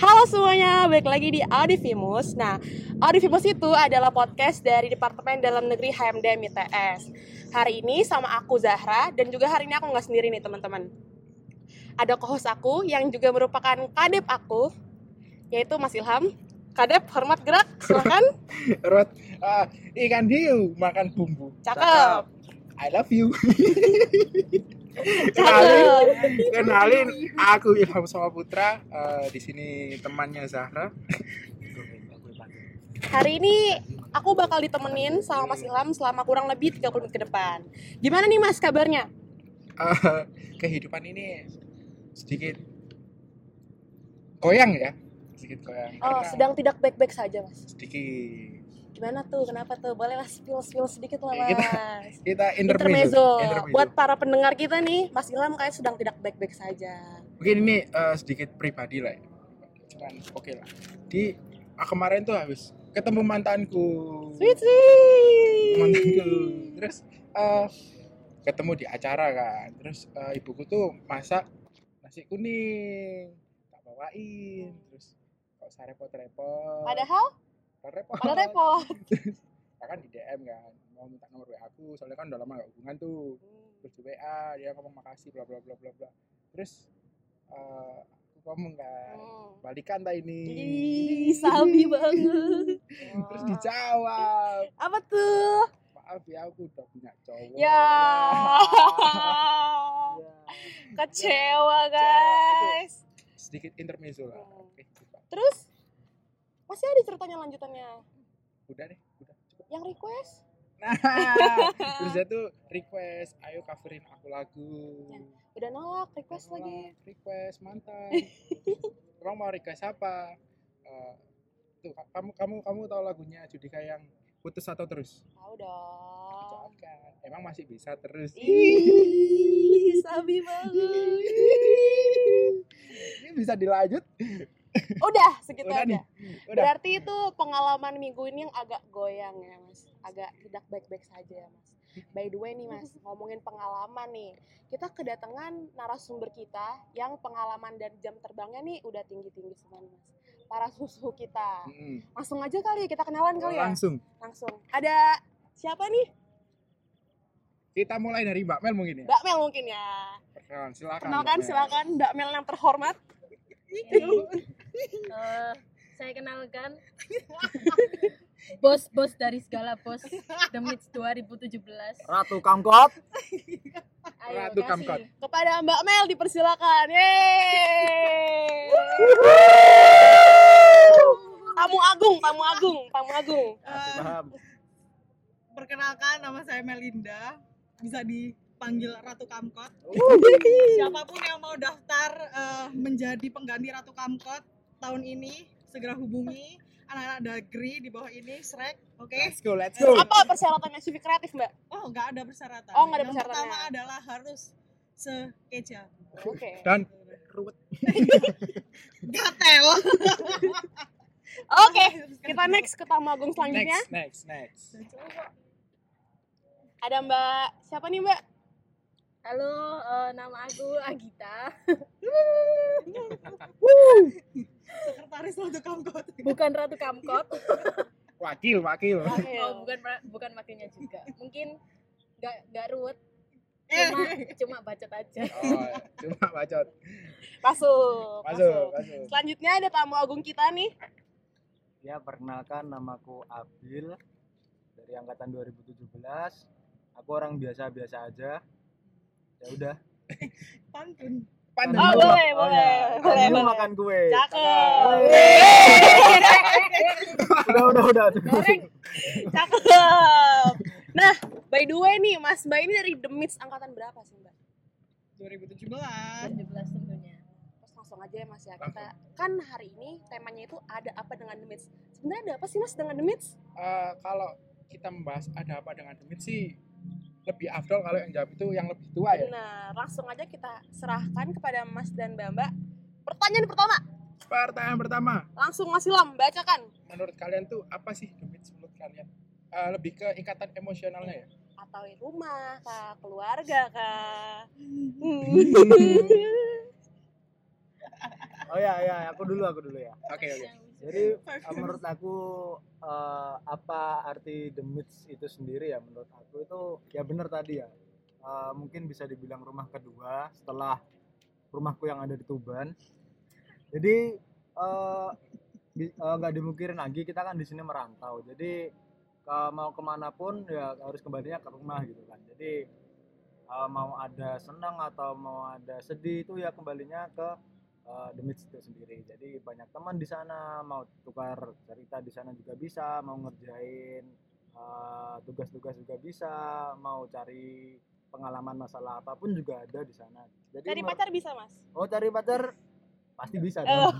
Halo semuanya, balik lagi di Audivimus. Nah, Audivimus itu adalah podcast dari Departemen Dalam Negeri HMD ITS. Hari ini sama aku Zahra dan juga hari ini aku nggak sendiri nih teman-teman. Ada co-host aku yang juga merupakan kadep aku, yaitu Mas Ilham. Kadep, hormat gerak, silahkan. Rot, ah, ikan hiu makan bumbu. Cakep. I love you. Kenalin, kenalin, aku Ilham Sama Putra. eh, di sini temannya Zahra. Hari ini aku bakal ditemenin sama Mas Ilham selama kurang lebih 30 menit ke depan. Gimana nih Mas kabarnya? Eh, kehidupan ini sedikit goyang ya, sedikit goyang. Oh, sedang tidak baik-baik saja Mas. sedikit. Gimana tuh? Kenapa tuh? Boleh lah spill-spill sedikit lah Kita- Mas. Kita Intermezzo. intermezzo. intermezzo. Buat para pendengar kita nih, Mas Ilham kayak sedang tidak baik-baik saja. Mungkin ini eh, sedikit pribadi lah ya. Cuman oke lah. Di ah, kemarin tuh habis ketemu mantanku. Sweet sweet. mantanku terus eh, ketemu di acara kan terus eh, ibuku tuh masak nasi kuning tak bawain terus kok usah repot-repot Padahal, Nggak repot padahal repot. Saya kan di DM kan mau minta nomor WA aku soalnya kan udah lama gak hubungan tuh terus di WA dia ngomong makasih bla bla bla bla bla terus eh, aku ngomong kan Hmm. balikan tak ini Ih, sabi banget. terus dijawab Apa tuh? maaf ya aku udah punya cowok Ya. Ya. Kecewa, guys. sedikit intermezzo lah Hmm. oke cepat. Terus masih ada ceritanya lanjutannya. udah deh udah cepet Yang request? nah dia tuh request ayo coverin aku lagu Ya, Udah nolak request Nolak, lagi. request mantan emang mau request apa Eh, tuh kamu kamu kamu tahu lagunya Judika yang putus atau terus Tahu dong. Jangan. emang masih bisa terus Ih, sabi banget. ini bisa dilanjut Udah, segitu Udah aja. nih, udah Berarti itu pengalaman minggu ini yang agak goyang ya, Mas. Agak tidak baik-baik saja ya, Mas. By the way nih, Mas, ngomongin pengalaman nih. Kita kedatangan narasumber kita yang pengalaman dan jam terbangnya nih udah tinggi-tinggi semua nih, Mas. Para susu kita. Mm-mm. Langsung aja kali ya kita kenalan kali ya. langsung Langsung. Ada siapa nih? kita mulai dari Mbak Mel mungkin ya Mbak Mel mungkin ya. Perkenalan, silakan Kenalkan Mbak Mel. silakan Mbak Mel yang terhormat. Eh, saya kenalkan bos-bos dari segala bos Mits 2017 Ratu Kamkot Ayo Ratu kasih. Kamkot. Kepada Mbak Mel dipersilakan. Yeay. Tamu agung, tamu agung, tamu agung. Eh, Paham perkenalkan nama saya Melinda bisa dipanggil Ratu Kamkot Uh. siapa pun yang mau daftar eh, menjadi pengganti Ratu Kamkot tahun ini segera hubungi. Anak-anak dagri di bawah ini Shrek. Oke? Let's go let's go. Apa persyaratannya CV kreatif, Mbak? oh nggak ada persyaratan. Oh, nggak ada yang persyaratannya. pertama adalah harus sekeja. Oke. dan ruwet. Gatel. Oke, kita next ke tamu agung selanjutnya. next next next. Ada Mbak siapa nih, Mbak? halo eh, nama aku Agita sekretaris Ratu Kamkot bukan Ratu Kamkot wakil wakil. Oh, bukan bukan makanya juga. Mungkin nggak nggak ruwet. Eh, cuma cuma bacot aja. Oh cuma bacot. Masuk, masuk masuk. Selanjutnya ada tamu agung kita nih. Ya perkenalkan namaku Abil. Dari angkatan 2017 Aku orang biasa-biasa aja. Ya udah. Pantun pandai Oh, boleh, oh boleh, ya, boleh, dulu boleh. makan kue Cakep. Udah udah udah Goreng. Cakep. Nah, by the way nih, Mas Mbak ini dari The Mits angkatan berapa sih, Mbak? 2017 17 tentunya Terus langsung aja ya Mas ya. Kita kan hari ini temanya itu ada apa dengan The Mits. Sebenarnya ada apa sih Mas dengan The Mits? Eh, kalau kita membahas ada apa dengan demit sih lebih afdol kalau yang jawab itu yang lebih tua ya Benar, langsung aja kita serahkan kepada Mas dan Mbak Mbak. Pertanyaan pertama, pertanyaan pertama langsung Mas Ilham bacakan. menurut kalian tuh apa sih demit menurut kalian Eh, lebih ke ikatan emosionalnya ya Atau rumah kah, keluarga kah? Oh ya ya, aku dulu aku dulu ya. Oke oke. Jadi eh, menurut aku eh, apa arti the myths itu sendiri ya menurut aku itu ya benar tadi ya. Eh, mungkin bisa dibilang rumah kedua setelah rumahku yang ada di Tuban. Jadi eh, bi- eh, nggak dimungkirin lagi kita kan di sini merantau. Jadi ke- mau ke mana pun ya harus kembalinya ke rumah gitu kan. Jadi eh, mau ada senang atau mau ada sedih itu ya kembalinya ke uh, The itu sendiri. Jadi banyak teman di sana mau tukar cerita di sana juga bisa, mau ngerjain uh, tugas-tugas juga bisa, mau cari pengalaman masalah apa pun juga ada di sana. Jadi Cari pacar bisa, Mas? Oh, cari pacar pasti bisa Oh. dong.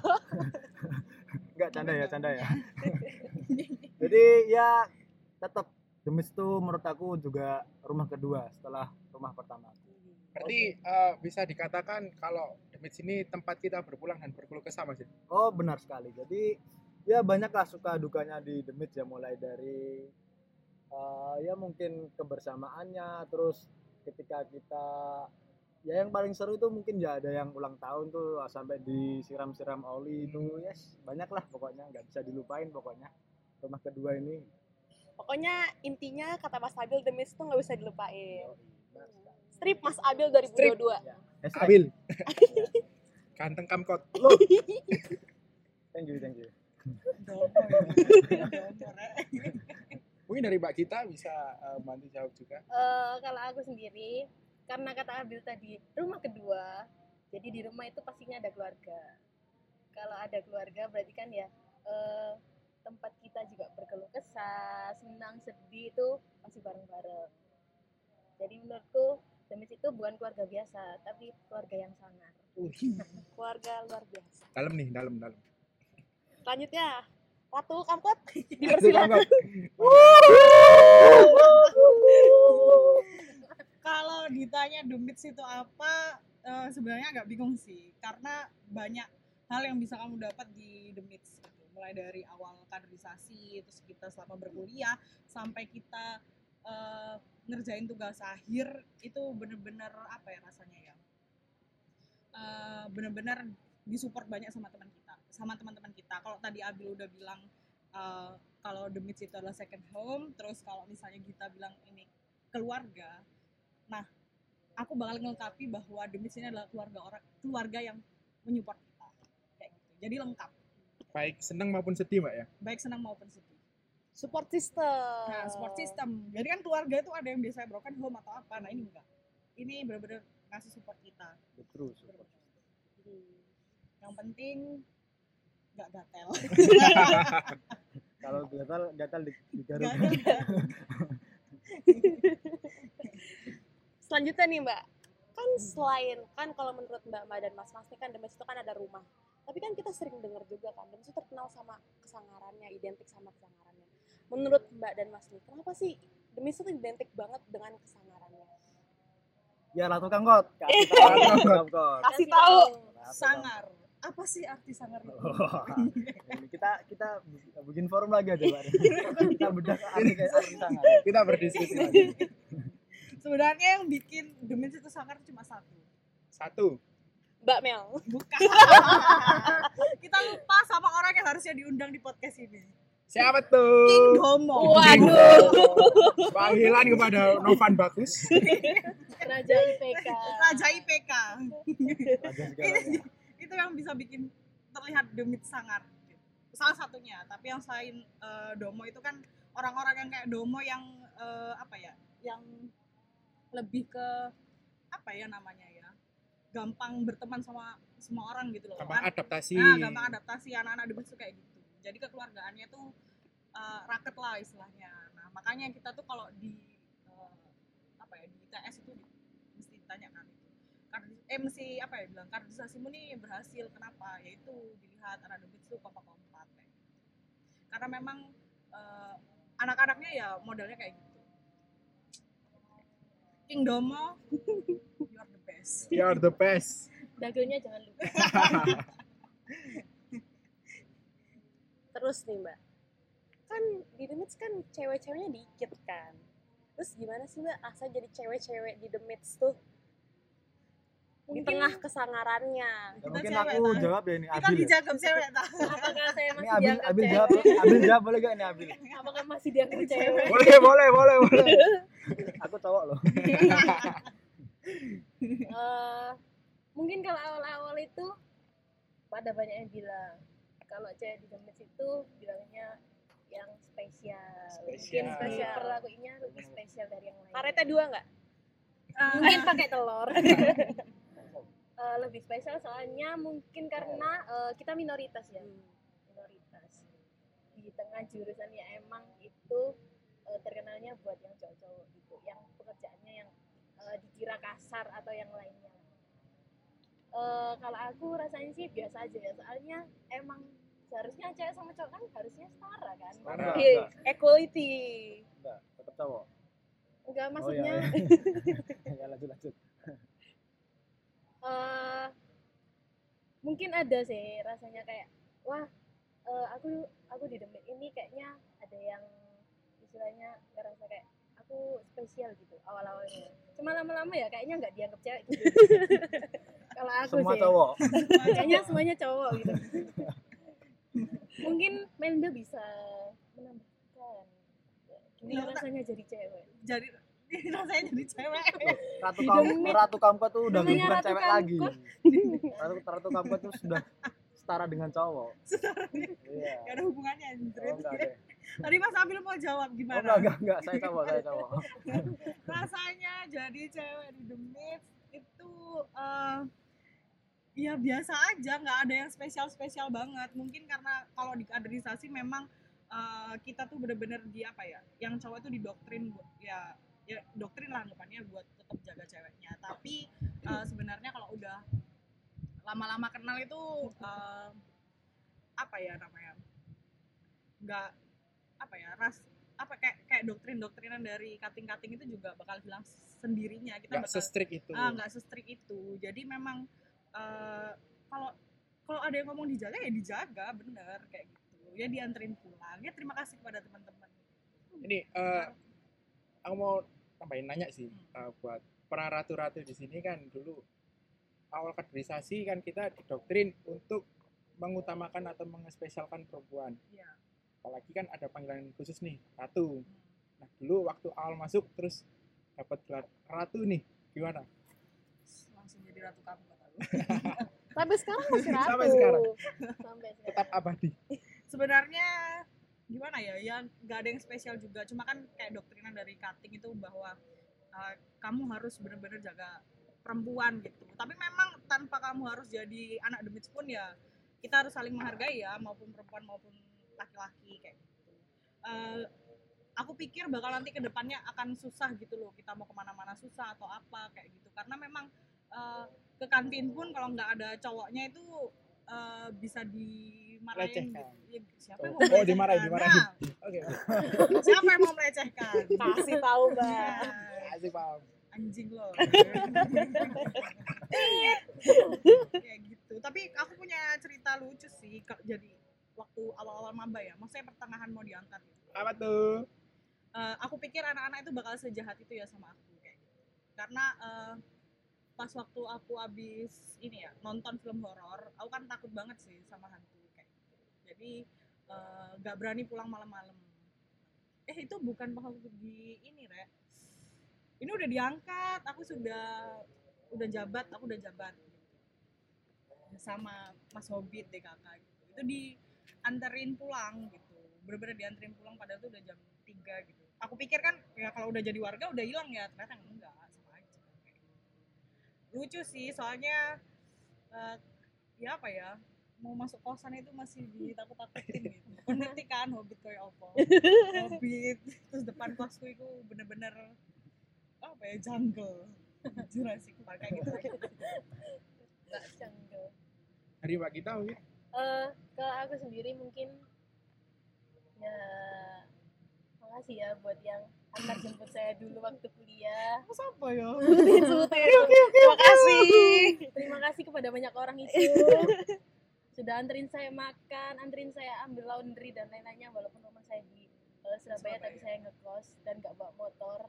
Enggak canda ya, canda ya. Jadi ya tetap Myths itu menurut aku juga rumah kedua setelah rumah pertama. Berarti eh, bisa dikatakan kalau Demit sini tempat kita berpulang dan berkeluh kesah Mas. Oh benar sekali. Jadi ya banyaklah suka dukanya di The Myth ya mulai dari eh, ya mungkin kebersamaannya terus ketika kita ya yang paling seru itu mungkin ya ada yang ulang tahun tuh sampai disiram-siram oli itu yes banyaklah pokoknya nggak bisa dilupain pokoknya rumah kedua ini Pokoknya intinya kata Mas Abil The Mist tuh nggak bisa dilupain. Strip Mas Abil 2022. Ya. Hashtag. Abil. Ganteng kamkot. thank you thank you. Mungkin dari Mbak Gita bisa eh, bantu jawab juga. Eh, kalau aku sendiri karena kata Abil tadi rumah kedua jadi di rumah itu pastinya ada keluarga kalau ada keluarga berarti kan ya eh, tempat kita juga berkeluh kesah senang sedih itu masih bareng-bareng jadi menurutku Demis itu bukan keluarga biasa tapi keluarga yang sangar Keluarga luar biasa. Dalam nih, dalam dalam. Selanjutnya, Ratu Aduh, dipersilakan. Kalau ditanya Myths itu apa, eh, sebenarnya agak bingung sih, karena banyak hal yang bisa kamu dapat di Myths gitu. Mulai dari awal kaderisasi, terus kita selama berkuliah, sampai kita eh, ngerjain tugas akhir, itu bener-bener apa ya rasanya ya, Eh, bener-bener disupport banyak sama teman kita, sama teman-teman kita. Kalau tadi Abil udah bilang eh, kalau The Myths itu adalah second home, terus kalau misalnya kita bilang ini keluarga, nah aku bakal ngelengkapi bahwa Demis ini adalah keluarga orang keluarga yang menyupport kita kayak gitu jadi lengkap Baik senang maupun sedih Mbak ya. baik senang maupun sedih Support system. nah support system jadi kan keluarga itu ada yang biasanya broken home atau apa nah ini enggak ini benar-benar ngasih support kita betul super. Hmm. yang penting nggak gatel kalau gatal gatal di, digaruk Gatel. Selanjutnya nih Mbak, kan selain kan kalau menurut Mbak Ma dan Mas Mas nih kan Demes itu kan ada rumah. Tapi kan kita sering dengar juga kan Demes itu terkenal sama kesangarannya, identik sama kesangarannya. Menurut Mbak dan Mas nih, kenapa sih Demes itu identik banget dengan kesangarannya? ya ratu kangkot kasih tahu sangar. Apa sih arti sangar? Itu kita kita bikin forum lagi aja kita bedah arti arti sangat Kita berdiskusi lagi. sebenarnya yang bikin Demis itu sangar cuma satu. Satu. Mbak Mel. bukan. Kita lupa sama orang yang harusnya diundang di podcast ini Siapa King tuh? Domo Waduh. Panggilan kepada Novan Bagus. Raja IPK Raja IPK Raja itu yang bisa bikin terlihat demit sangar salah satunya tapi yang selain eh, Domo itu kan orang-orang yang kayak Domo yang eh, apa ya yang lebih ke apa ya namanya ya gampang berteman sama semua orang gitu loh Gampang Kan- adaptasi. nah gampang adaptasi anak-anak tuh kayak gitu jadi kekeluargaannya tuh eh, raket lah istilahnya. Nah makanya kita tuh kalau di eh, apa ya di ITS itu di- mesti ditanyakan itu. Kardis- eh mesti apa ya bilang kaderisasimu nih berhasil kenapa? Yaitu dilihat anak Demis tuh kompak-kompak kayak gitu. karena memang eh, anak-anaknya ya modelnya kayak gitu. King Domo you are the best. You are the best. dagonya jangan lupa Terus nih Mbak, kan di The Mits kan cewek-ceweknya dikit kan. Terus gimana sih Mbak asa jadi cewek-cewek di The Mits tuh? di Mungkin tengah kesangarannya Ya, Kita mungkin cewek, aku jawab ya ini Kita Abil. ya. dijaga cewek tak? apakah saya Ini masih Abil, dianggap Abil cewek? jawab. Abil jawab boleh gak ini Abil? Apakah masih dianggap cewek? Boleh, boleh, boleh, boleh. Aku cowok loh. Eh, mungkin kalau awal-awal itu pada banyak yang bilang kalau cewek di Demet itu bilangnya yang spesial, mungkin Spesial. spesial. Perlakuinnya lebih spesial dari yang lain. karetnya dua nggak? Mungkin pakai telur. Eh, lebih spesial soalnya mungkin karena eh, kita minoritas ya, minoritas. Di tengah jurusan yang emang itu eh, terkenalnya buat yang cowok-cowok gitu, yang pekerjaannya yang eh, dikira kasar atau yang lainnya. Eh, kalau aku rasanya sih biasa aja ya, soalnya emang seharusnya cewek sama cowok kan harusnya setara kan. Setara. Enggak, Iya, enggak, equality enggak, tetap cowok. Enggak Oh, maksudnya iya, iya. ya lanjut lanjut. eh mungkin ada sih rasanya kayak wah eh, aku aku di Demit ini kayaknya ada yang istilahnya ngerasa kayak aku spesial gitu awal-awalnya cuma lama-lama ya kayaknya nggak dianggap cewek gitu kalau aku Semua sih cowok. kayaknya semuanya cowok gitu mungkin Melda bisa menambahkan gimana Iya, rasanya jadi cewek Jadi rasanya jadi cewek. Ratu Demit. Ratu Kampo tuh udah bukan cewek lagi. Ratu, Ratu Kampo tuh sudah setara dengan cowok. Iya. Gak ada hubungannya Oh, anjir. enggak deh. Tadi Mas Abil mau jawab Oh, gimana? enggak, enggak, enggak, saya cowok, saya cowok. rasanya jadi cewek di The itu eh, ya biasa aja nggak ada yang spesial spesial banget mungkin karena kalau di kaderisasi memang eh, kita tuh bener-bener di apa ya yang cowok tuh didoktrin ya ya doktrin lah anggapannya buat tetap jaga ceweknya tapi eh, sebenarnya kalau udah lama-lama kenal itu eh, apa ya namanya nggak apa ya ras apa kayak kayak doktrin doktrinan dari cutting cutting itu juga bakal hilang sendirinya. Kita nggak se-strict itu. Ah nggak se-strict itu. Jadi memang eh, kalau kalau ada yang ngomong dijaga ya dijaga bener kayak gitu. Ya dianterin pulang. Ya terima kasih kepada teman-teman. Ini eh, aku mau tambahin nanya sih eh, buat para ratu-ratu di sini kan dulu awal kaderisasi kan kita didoktrin untuk mengutamakan atau mengespesialkan perempuan. Ya apalagi kan ada panggilan khusus nih ratu. Nah dulu waktu awal masuk terus dapat gelar ratu nih gimana? Langsung jadi ratu kamu kata lu. sampai sekarang masih ratu. Sampai sekarang. sampai tetap abadi. Sebenarnya gimana ya ya nggak ada yang spesial juga. Cuma kan kayak doktrinan dari cutting itu bahwa uh, kamu harus benar-benar jaga perempuan gitu. Tapi memang tanpa kamu harus jadi anak demits pun ya kita harus saling menghargai ya maupun perempuan maupun laki-laki kayak gitu. Uh, aku pikir bakal nanti ke depannya akan susah gitu loh kita mau ke mana-mana susah atau apa kayak gitu. Karena memang uh, ke kantin pun kalau nggak ada cowoknya itu uh, bisa dimarahin gitu. Ya, siapa yang Oh, mau oh, dimarahin, melecehkan? oke Nah, siapa yang mau melecehkan? Kasih tahu mbak. Nah, kasih paham anjing lo. Kayak gitu. Tapi aku punya cerita lucu sih jadi waktu awal-awal maba ya. Maksudnya pertengahan mau diangkat gitu. apa tuh? Eh, aku pikir anak-anak itu bakal sejahat itu ya sama aku kayak gitu. karena eh, pas waktu aku abis ini ya nonton film horor aku kan takut banget sih sama hantu kayak gitu. Jadi eh, nggak berani pulang malam-malam. Eh itu bukan pas waktu di ini rek ini udah diangkat aku sudah udah jabat aku udah jabat. Sama Mas Hobbit DKK gitu. Itu dianterin pulang gitu. Bener-bener dianterin pulang padahal tuh udah jam 3 gitu. Aku pikir kan ya kalau udah jadi warga udah hilang ya ternyata enggak sama aja kayak gitu. lucu sih soalnya eh, ya apa ya mau masuk kosan itu masih ditakut-takutin gitu. Ngerti kan hobbit kayak apa? Hobbit terus depan kosku itu bener-bener apa ya jungle. Jurassic Park kayak gitu. Nggak jungle. Hari mbak kita mungkin Eh, kalau aku sendiri mungkin ya makasih ya buat yang antar jemput saya dulu waktu kuliah. Mas apa ya? Terima kasih terima kasih kepada banyak orang itu. Sudah anterin saya makan anterin saya ambil laundry dan lain-lainnya walaupun rumah saya di eh, Surabaya, tapi Surabaya. saya ngekos dan nggak bawa motor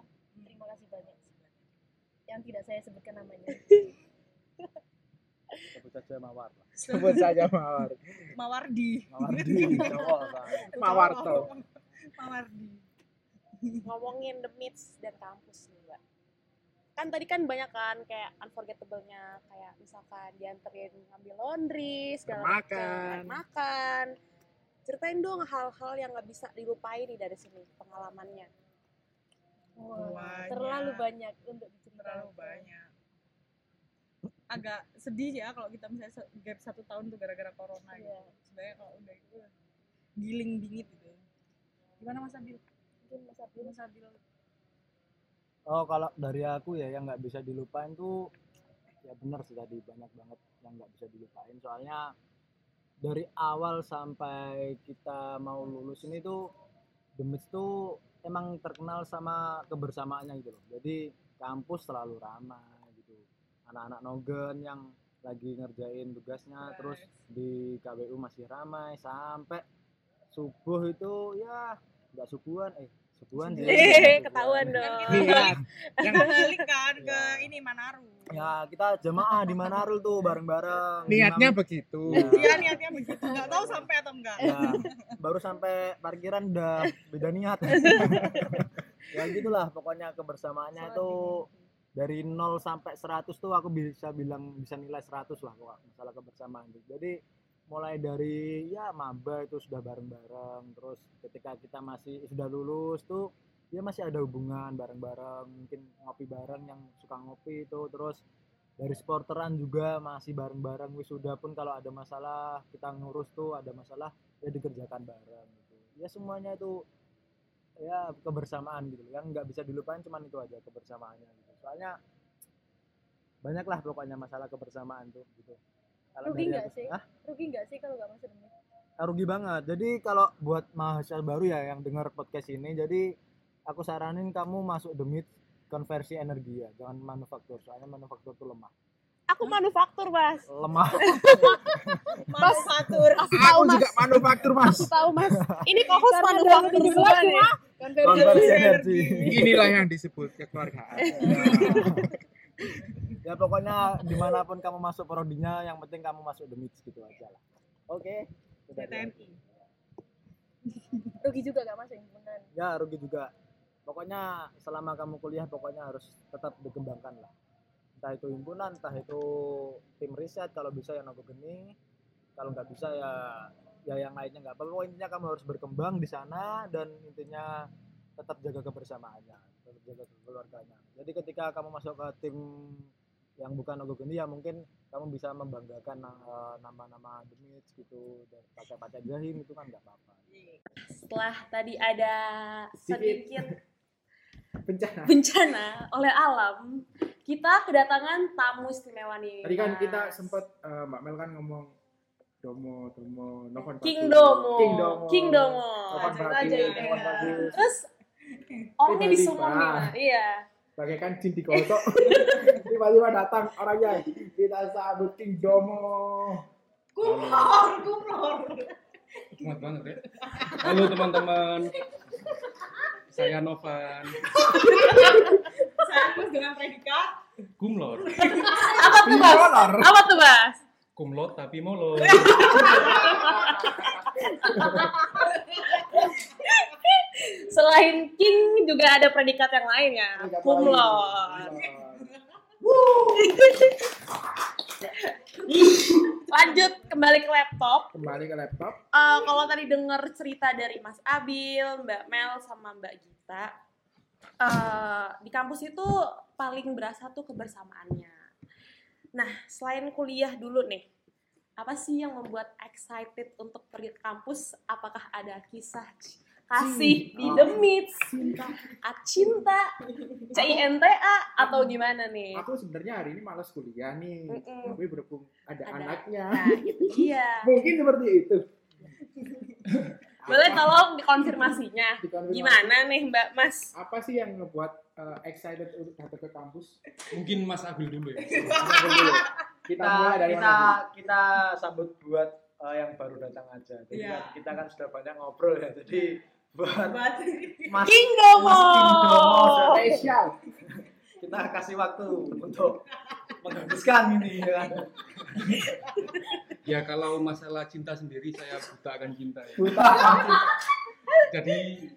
terima kasih banyak yang tidak saya sebutkan namanya sebut saja mawar lah Sebut saja Mawar. Mawardi. mawardi Mawarto. Mawardi. ngomongin the myths dan kampus nih mbak kan tadi kan banyak kan kayak unforgettable-nya kayak misalkan dianterin ngambil laundry segala macam Makan. makan ceritain dong hal-hal yang nggak bisa dilupain nih dari sini pengalamannya Wah, Banyak. terlalu banyak untuk diceritakan. Terlalu banyak. Agak sedih ya kalau kita misalnya gap satu tahun tuh gara-gara corona gitu. Iya. Sebenarnya kalau udah itu giling bingit gitu. Gimana Mas Abil? Mungkin Mas Abil Mas Abil Oh kalau dari aku ya yang nggak bisa dilupain tuh ya benar sih tadi banyak banget yang nggak bisa dilupain soalnya dari awal sampai kita mau lulus ini tuh Mix tuh emang terkenal sama kebersamaannya gitu loh. Jadi kampus selalu ramai gitu. Anak-anak nogen yang lagi ngerjain tugasnya terus di KWU masih ramai sampai subuh itu ya nggak subuhan eh subuhan sih Eh, Subuhan. ketahuan dong. Kan Iya. Yang kita balik kan ke ini Manaru. ya kita jemaah di Manarul tuh bareng-bareng niatnya Imam- begitu. Ya. Iya niatnya begitu. Nggak tahu sampai atau enggak. ya, baru sampai parkiran udah beda niat ya gitulah pokoknya kebersamaannya itu dari 0 sampai 100 tuh aku bisa bilang bisa nilai 100 lah kok masalah kebersamaan jadi mulai dari ya maba itu sudah bareng-bareng. Terus ketika kita masih sudah lulus tuh ya masih ada hubungan bareng-bareng. Mungkin ngopi bareng yang suka ngopi itu. Terus dari sporteran juga masih bareng-bareng. Wisuda pun kalau ada masalah kita ngurus tuh ada masalah ya dikerjakan bareng gitu. Ya semuanya itu ya kebersamaan gitu yang nggak bisa dilupain cuman itu aja kebersamaannya gitu. Soalnya banyak lah pokoknya masalah kebersamaan tuh gitu Kalau Rugi nggak sih? Hah? Rugi nggak sih kalau nggak masuk demi? Ah, rugi banget jadi kalau buat mahasiswa baru ya yang dengar podcast ini jadi aku saranin kamu masuk demit konversi energi ya jangan manufaktur soalnya manufaktur tuh lemah Aku manufaktur mas. lemah Manufaktur. Aku tahu mas. juga manufaktur mas. Aku tahu mas. Ini Karena manufaktur sebelah ya? konversi energi Inilah yang disebut kekeluargaan. ya pokoknya di mana pun kamu masuk prodinya yang penting kamu masuk the mix gitu aja lah. Oke Udah TNI. Rugi juga nggak masuk himpunan. ya rugi juga. Pokoknya selama kamu kuliah pokoknya harus tetap dikembangkan lah. Entah itu himpunan entah itu tim riset kalau bisa ya nogo geni kalau nggak bisa ya ya yang lainnya nggak. Apa-apa intinya kamu harus berkembang di sana dan intinya tetap jaga kebersamaannya tetap jaga keluarganya. Jadi ketika kamu masuk ke tim yang bukan nogo geni ya mungkin kamu bisa membanggakan eh, nama-nama demits gitu dan pacar-pacar jahim itu kan nggak apa-apa Setelah tadi ada sedikit Bencana. bencana oleh alam, kita kedatangan tamu istimewa nih. Tadi kan kita sempat eh, Mbak Mel kan ngomong Domo, Domo, Novan King. Domo. King Domo. King Domo. Novan Bagus, Bagus. Terus orangnya disumum nih. Iya. Bagaikan jin digosok. Tiba-tiba datang orangnya. Kita sambut King Domo. Kumlor, kumlor. Semangat banget ya. Halo teman-teman. Saya Novan, Saya terus dengan predikat. kumlot. Apa tuh, Mas? Apa tuh, Mas? Kumlot tapi molor. Selain King juga ada predikat yang lain ya. Kumlot. Lanjut kembali ke laptop. Kembali ke laptop. Eh, kalau tadi dengar cerita dari Mas Abil, Mbak Mel, sama Mbak Gita, eh, di kampus itu paling berasa tuh kebersamaannya. Nah, selain kuliah dulu nih, apa sih yang membuat excited untuk pergi ke kampus? Apakah ada kisah kasih di Ah, cinta, CINTA, atau gimana nih? Aku sebenarnya hari ini malas kuliah nih. Mm-mm. Tapi berhubung ada, Ada. anaknya. Nah, itu dia. Mungkin seperti itu. Boleh tolong dikonfirmasinya. Dikonfirmasi. Gimana nih Mbak Mas? Apa sih yang ngebuat eh, excited untuk datang ke kampus? Mungkin Mas Abil dulu ya. Kita dulu. Kita kita mulai dari kita mana? kita sambut buat eh, yang baru datang aja. Jadi Iya. kan kita kan sudah banyak ngobrol ya. Jadi buat Mas King Domo. Mas King Domo, Spesial. kita kasih waktu untuk menghabiskan ini ya kan. Ya kalau masalah cinta sendiri saya buta akan cinta ya. Buta. Jadi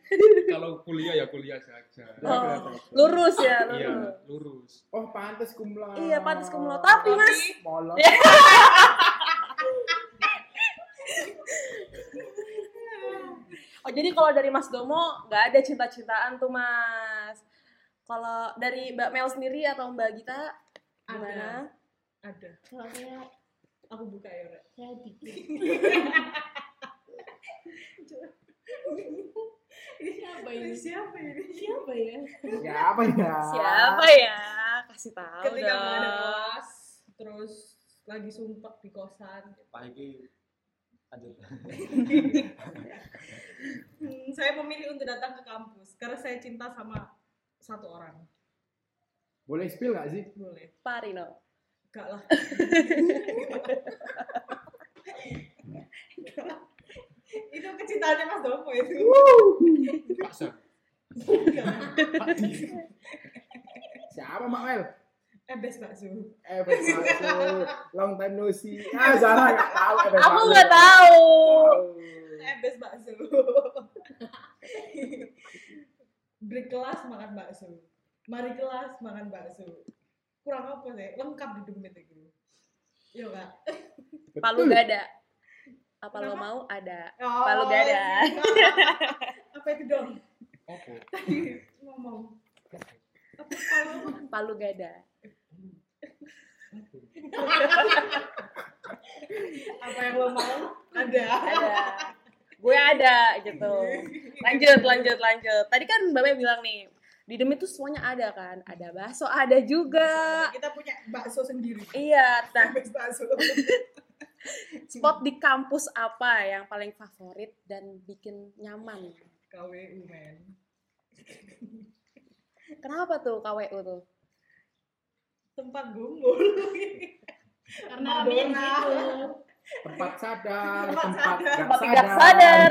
kalau kuliah ya kuliah saja. Oh, lurus ya, Iya, lurus. lurus. Oh, pantes kumlot. Iya, pantas kumlot. Tapi, Mas, molot. Oh jadi kalau dari Mas Domo nggak ada cinta-cintaan tuh Mas. Kalau dari Mbak Mel sendiri atau Mbak Gita gimana? Ada. Kalau saya Aku buka ya, Rek. saya dikit. ini siapa ini? Siapa ini? Siapa ya? Ya apa ya? Siapa ya? Kasih tahu Ketika dong. ada kelas, terus lagi sumpah di kosan. Pak Iki lanjut. Hmm, saya memilih untuk datang ke kampus karena saya cinta sama satu orang. Boleh spill nggak sih? Boleh. Parino. Enggak lah. itu kecintaannya Mas Domo itu. Paksa. Siapa Mak Mel? Ebes bakso. Eh, Bakso. Long time no see. Ah, Zara nggak tahu. Eh, Aku nggak tahu. Ebes bakso. Break kelas makan bakso. Mari kelas makan bakso. Kurang apa sih? Lengkap di dompet itu. Iya kak. Palu gak ada. Apa lo mau? Ada. Oh, Palu gak ada. Apa itu dong? Tadi ngomong. Apa palu? Palu gak ada. Apa yang lo mau? Ada. Ada. Gue ada gitu. Lanjut, lanjut, lanjut. Tadi kan Mbak bilang nih, di Demit tuh semuanya ada kan. Ada bakso, ada juga. Kita punya bakso sendiri. Iya, nah bakso. spot di kampus apa yang paling favorit dan bikin nyaman? KWU men. Kenapa tuh KWU tuh? Tempat gumbul. Karena Madonna. situ. Tempat sadar, Tempat tempat sadar. Tempat tidak sadar,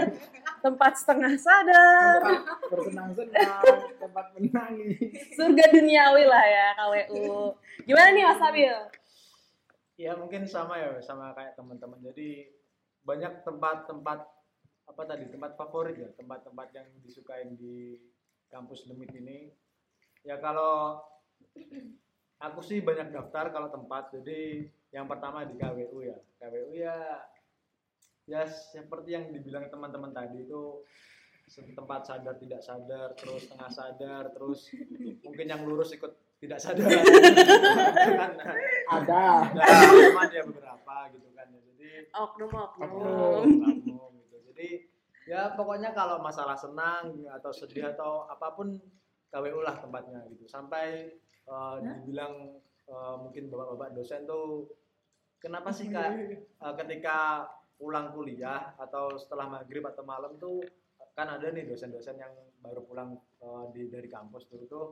tempat setengah sadar, tempat bersenang-senang, tempat menangis. surga duniawi lah ya KWU. Gimana nih Mas Abil? Ya mungkin sama ya sama kayak teman-teman. Jadi banyak tempat-tempat apa tadi tempat favorit ya tempat-tempat yang disukain di kampus Demit ini. Ya kalau aku sih banyak daftar kalau tempat. Jadi yang pertama di KWU ya. KWU ya ya seperti yang dibilang teman-teman tadi itu tempat sadar tidak sadar terus tengah sadar terus mungkin yang lurus ikut tidak sadar Kan, Ada. Cuman ya beberapa gitu kan ya. Jadi Oknum, oknum. oknum, oknum gitu. Jadi ya pokoknya kalau masalah senang atau sedih atau apa pun KWU lah tempatnya gitu. Sampai eh, dibilang eh, mungkin bapak-bapak dosen tuh kenapa sih kak eh, ketika pulang kuliah atau setelah maghrib atau malam tuh kan ada nih dosen-dosen yang baru pulang eh, di dari kampus tuh tuh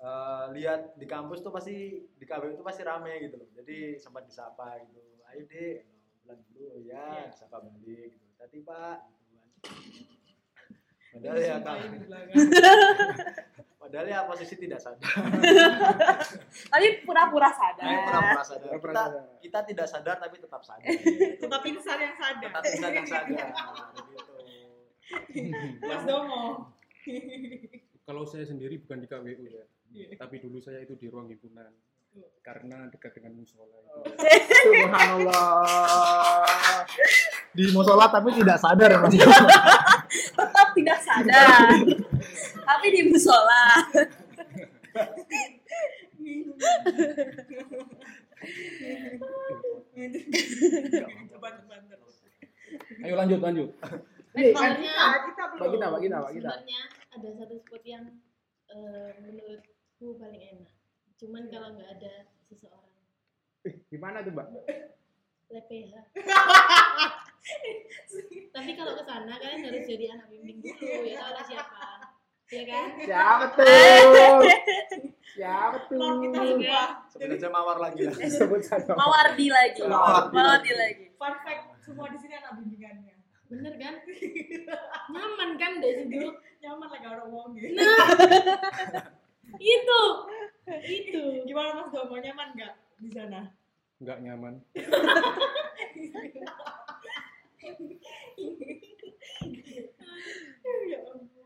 eh, lihat di kampus tuh pasti di KBU itu pasti rame gitu loh. Jadi sempat disapa gitu. Ayo deh, bulan dulu ya, disapa balik gitu. Tadi Pak gitu. Padahal ya belakang. padahal ya posisi tidak sadar. Tapi pura-pura sadar. Nah, pura-pura sadar. Kita, sadar. kita tidak sadar tapi tetap sadar. Tetap insan yang sadar. tetap insan yang sadar. Gitu. Mas Domo. Kalau saya sendiri bukan di KWU ya, Iya. tapi dulu saya itu di ruang himpunan karena dekat dengan musola itu. Subhanallah. Di musola tapi tidak sadar ya Mas. Tetap tidak sadar. Tapi di musola. Ayo lanjut lanjut. Nih, kan kita belum. Mbak Gita. Sebenarnya ada satu spot yang eh, menurutku paling enak. Cuman kalau nggak ada seseorang Eh, gimana tuh, Mbak? LPH. Tapi kalau ke sana kalian harus jadi anak bimbing dulu ya tahu siapa. Ya kan? Siapa tuh? Siapa tuh? Lord kita semua. Sebut aja mawar lagi lah. Sebut saja. Mawardi lagi. Mawardi. Mawardi lagi. Fun fact, semua di sini anak bimbingannya. Bener kan? Nyaman kan dari situ? Nyaman lah kalau ngomong gitu. Nah, itu. Itu. Gimana Mas Domo, nyaman nggak? di sana? nggak nyaman ya ampun.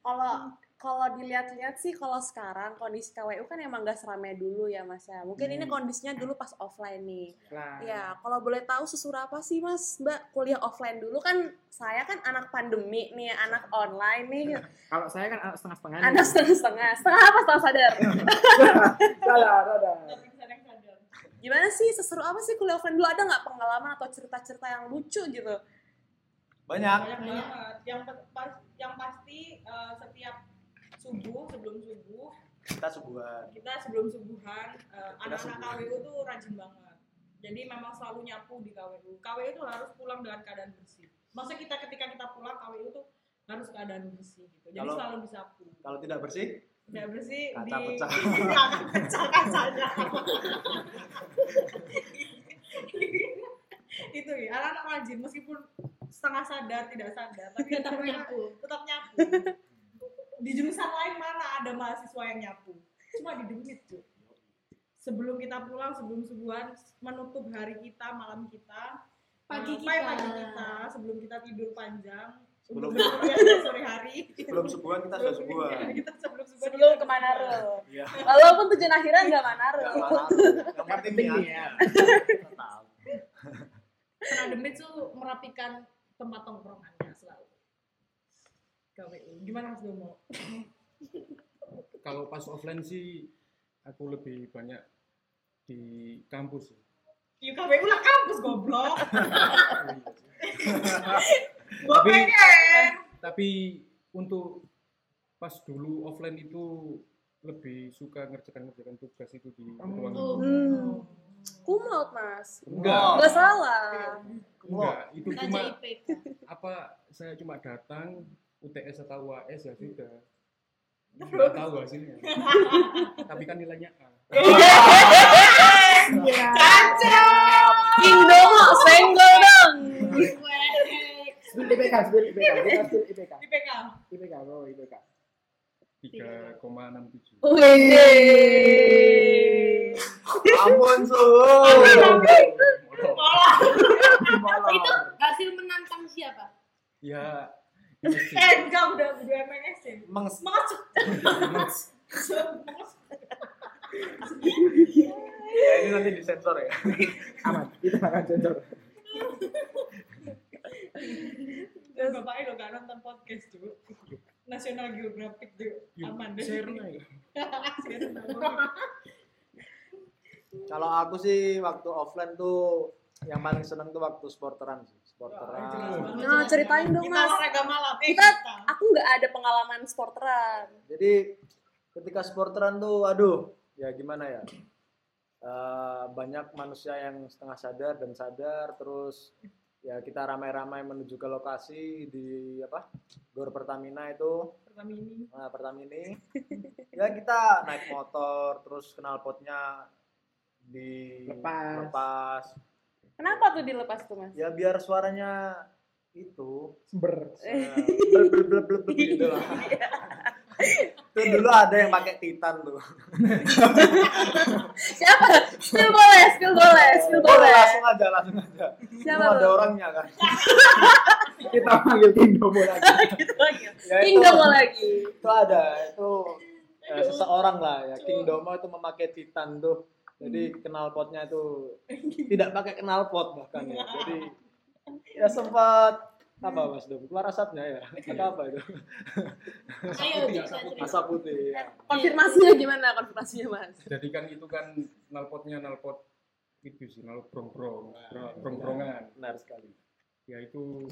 Kalau kalau dilihat-lihat sih kalau sekarang kondisi KWU kan emang gak seramai dulu ya Mas ya. Mungkin ini Hmm. kondisinya dulu pas offline nih. Lah. Ya, kalau boleh tahu sesuruh apa sih Mas Mbak kuliah offline dulu kan saya kan anak pandemi nih, anak online nih. Kalau saya kan anak setengah-setengah. Anak setengah-setengah. Setengah apa setengah sadar? Salah, sadar. Gimana sih seseru apa sih kuliah offline dulu? Ada nggak pengalaman atau cerita-cerita yang lucu gitu? Banyak Banyak banget. Yang pas, yang pasti eh, setiap subuh sebelum subuh kita subuhan kita sebelum subuhan Kita anak-anak. KWU tuh rajin banget. Jadi memang selalu nyapu di KWU. KWU tuh harus pulang dengan keadaan bersih. Maksudnya kita ketika kita pulang KWU tuh harus keadaan bersih gitu. Jadi Kalau- selalu disapu. kalau tidak bersih Tidak bersih Kaca di pecah. Kaca kacanya. itu ya anak-anak rajin meskipun setengah sadar tidak sadar. Tapi tetap nyapu. tetap nyapu. Di jurusan lain mana ada mahasiswa yang nyapu? Cuma di demit tuh sebelum kita pulang sebelum subuhan menutup hari kita malam kita. Pagi kita. pagi kita sebelum kita tidur panjang. Sebelum- sore hari. Sebelum subuhan kita sudah subuhan. Kita sebelum subuhan Sebelum kita ke Manado. iya. Walaupun tujuan akhirnya nggak Manado. Yang penting tetap. Karena demit tuh merapikan tempat tongkrongannya selalu. KWU. Gimana Mas Domo? kalau pas offline sih aku lebih banyak di kampus sih. Yuk KWU lah kampus goblok. Gua Tapi- pengen. tapi untuk pas dulu offline itu lebih suka ngerjakan ngerjakan tugas itu di ruang Oh. Hmm. Kumlaut Mas. enggak Nggak salah. enggak itu cuma IPK apa saya cuma datang UTS atau UAS ya sudah nggak tahu hasilnya tapi kan nilainya A King Domo, senggol dong. IPK, spill IPK. Kita spill IPK. IPK. IPK, oh IPK. 3,67 Wih. ampun su itu hasil menantang siapa ya. Eh, enggak udah udah MNS ya. Mengs Masuk. ya ini nanti disensor ya Aman, kita akan sensor. Bapaknya lo gak nonton podcast tuh. National Geographic tuh Yuk, aman deh. lah ya. Kalau aku sih waktu offline tuh yang paling seneng tuh waktu sporteran sih sporteran. Nah, ceritain dong, Kita Mas. malam. Eh, Kita- kita. Aku nggak ada pengalaman sporteran. jadi ketika sporteran tuh aduh ya gimana ya Eh, banyak manusia yang setengah sadar dan sadar terus ya kita ramai-ramai menuju ke lokasi di apa Gor Pertamina itu Pertama ini. nah, Pertamini ya kita naik motor terus kenal potnya di Lepas. lepas. Kenapa tuh dilepas tuh, Mas? ya biar suaranya itu Ber. eh, bleb bleb bleb gitu lah itu dulu ada yang pakai titan tuh Siapa? Spill boleh, spill boleh, spill boleh. langsung aja langsung aja Siapa Itu ada orangnya kan Kita panggil King Domo lagi. Gitu lagi. ya, lagi. itu ada itu eh, seseorang lah ya King Domo itu memakai titan tuh jadi knalpotnya itu tidak pakai knalpot bahkan ya jadi ya sempat apa mas Dom? Keluar asapnya ya? Atau apa itu? Ayo cerita cerita asap putih ya. Konfirmasinya gimana konfirmasinya, Mas? jadi kan itu kan nalpotnya nalpot itu sih nalpot brong brong brong brongan benar sekali. Ya itu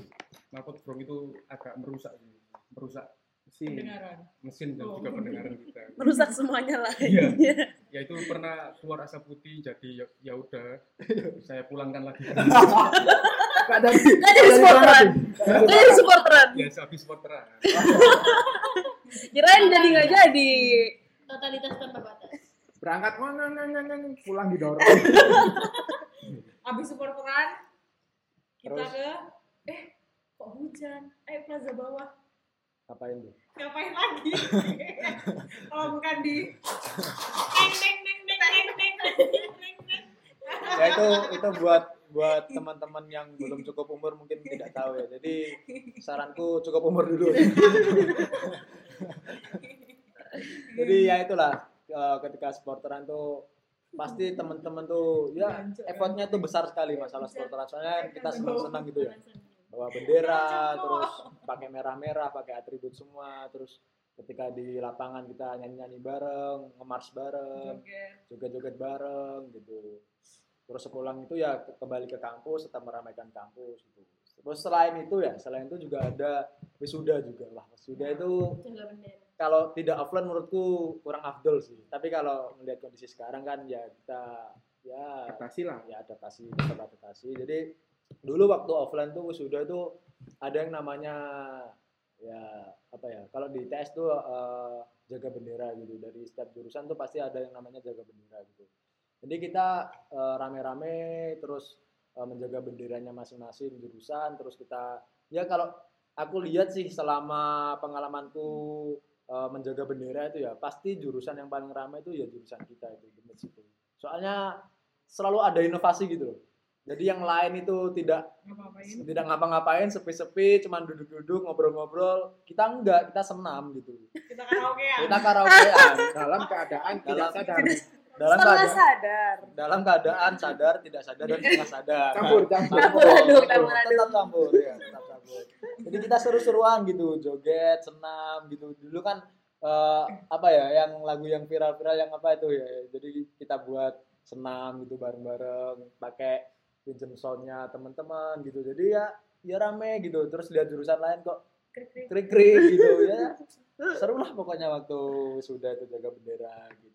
nalpot brong itu agak merusak sih merusak Si. Pendengaran. mesin dan juga pendengaran kita. Merusak semuanya lah. Iya. ya itu pernah keluar asap putih jadi ya, ya udah saya pulangkan lagi Gak ada Gak jadi supporteran. Gak jadi supporteran. ya habis sporteran Kirain jadi nggak jadi. totalitas tanpa batas Berangkat mana pulang didorong. Abis supporteran kita Terus? ke eh kok hujan? Ayo plaza bawah. ngapain tuh Ngapain lagi? Kalau bukan di neng neng neng neng neng neng neng ya itu itu buat buat teman-teman yang belum cukup umur mungkin tidak tahu ya. Jadi saranku cukup umur dulu. Jadi ya itulah eh, ketika sporteran tuh pasti teman-teman tuh ya effortnya tuh besar sekali masalah sporteran. Soalnya kita senang-senang gitu ya. bawa bendera. Terus pakai merah-merah pakai atribut semua. Terus ketika di lapangan kita nyanyi-nyanyi bareng ngemars bareng joget-joget bareng gitu terus sepulang itu ya ke- kembali ke kampus tetap meramaikan kampus gitu. Terus selain itu ya selain itu juga ada wisuda juga wah wisuda itu kalau tidak offline menurutku kurang afdol sih. Tapi kalau melihat kondisi sekarang kan ya kita ya Adaptasi lah. ya adaptasi tetap adaptasi. Jadi dulu waktu offline tuh wisuda tuh ada yang namanya ya apa ya kalau di TS tuh eh, jaga bendera gitu. Dari setiap jurusan tuh pasti ada yang namanya jaga bendera gitu jadi kita eh, rame-rame terus eh, menjaga benderanya masing-masing jurusan terus kita ya kalau aku lihat sih selama pengalamanku eh, menjaga bendera itu ya pasti jurusan yang paling ramai itu ya jurusan kita itu di Mets itu soalnya selalu ada inovasi gitu loh jadi yang lain itu tidak Ngapain? tidak ngapa-ngapain sepi-sepi cuman duduk-duduk ngobrol-ngobrol kita enggak kita senam gitu Kita karaoke ya. kita karaokean Dalam keadaan tidak Dalam- sadar. Dalam Setelah keadaan sadar. dalam keadaan sadar tidak sadar dan setengah sadar. Campur, campur. Campur aduk, campur. aduk. tetap campur ya tetap campur. Jadi kita seru-seruan gitu joget senam gitu. Dulu kan eh, apa ya yang lagu yang viral-viral yang apa itu ya jadi kita buat senam gitu bareng-bareng pakai pinjem soundnya teman-teman gitu. Jadi ya ya rame gitu. Terus lihat jurusan lain kok krik-krik. gitu ya. Seru lah pokoknya waktu sudah itu jaga bendera gitu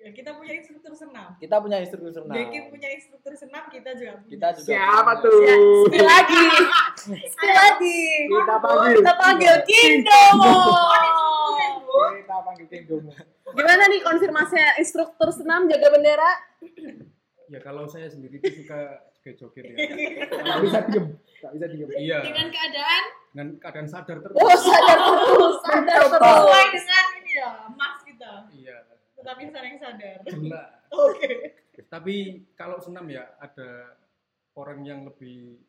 Ya, kita punya instruktur senam. kita punya instruktur senam Dekin punya instruktur senam, kita juga punya. kita juga Siapa punya. tuh? Ya, sekali lagi. Sekali lagi. Kita panggil. Kita panggil Kindomo. Kita panggil Kindomo. Gimana nih konfirmasi instruktur senam jaga bendera? Ya kalau saya sendiri itu suka joget-joget ya. Gak bisa diem. Gak bisa diem. Iya. Dengan keadaan Dengan keadaan sadar terus. Oh, sadar terus, sadar terus. Sesuai dengan ini ya, mas kita. Tetapi saling sadar. Jelas. Oke. Tapi kalau senam ya ada orang yang lebih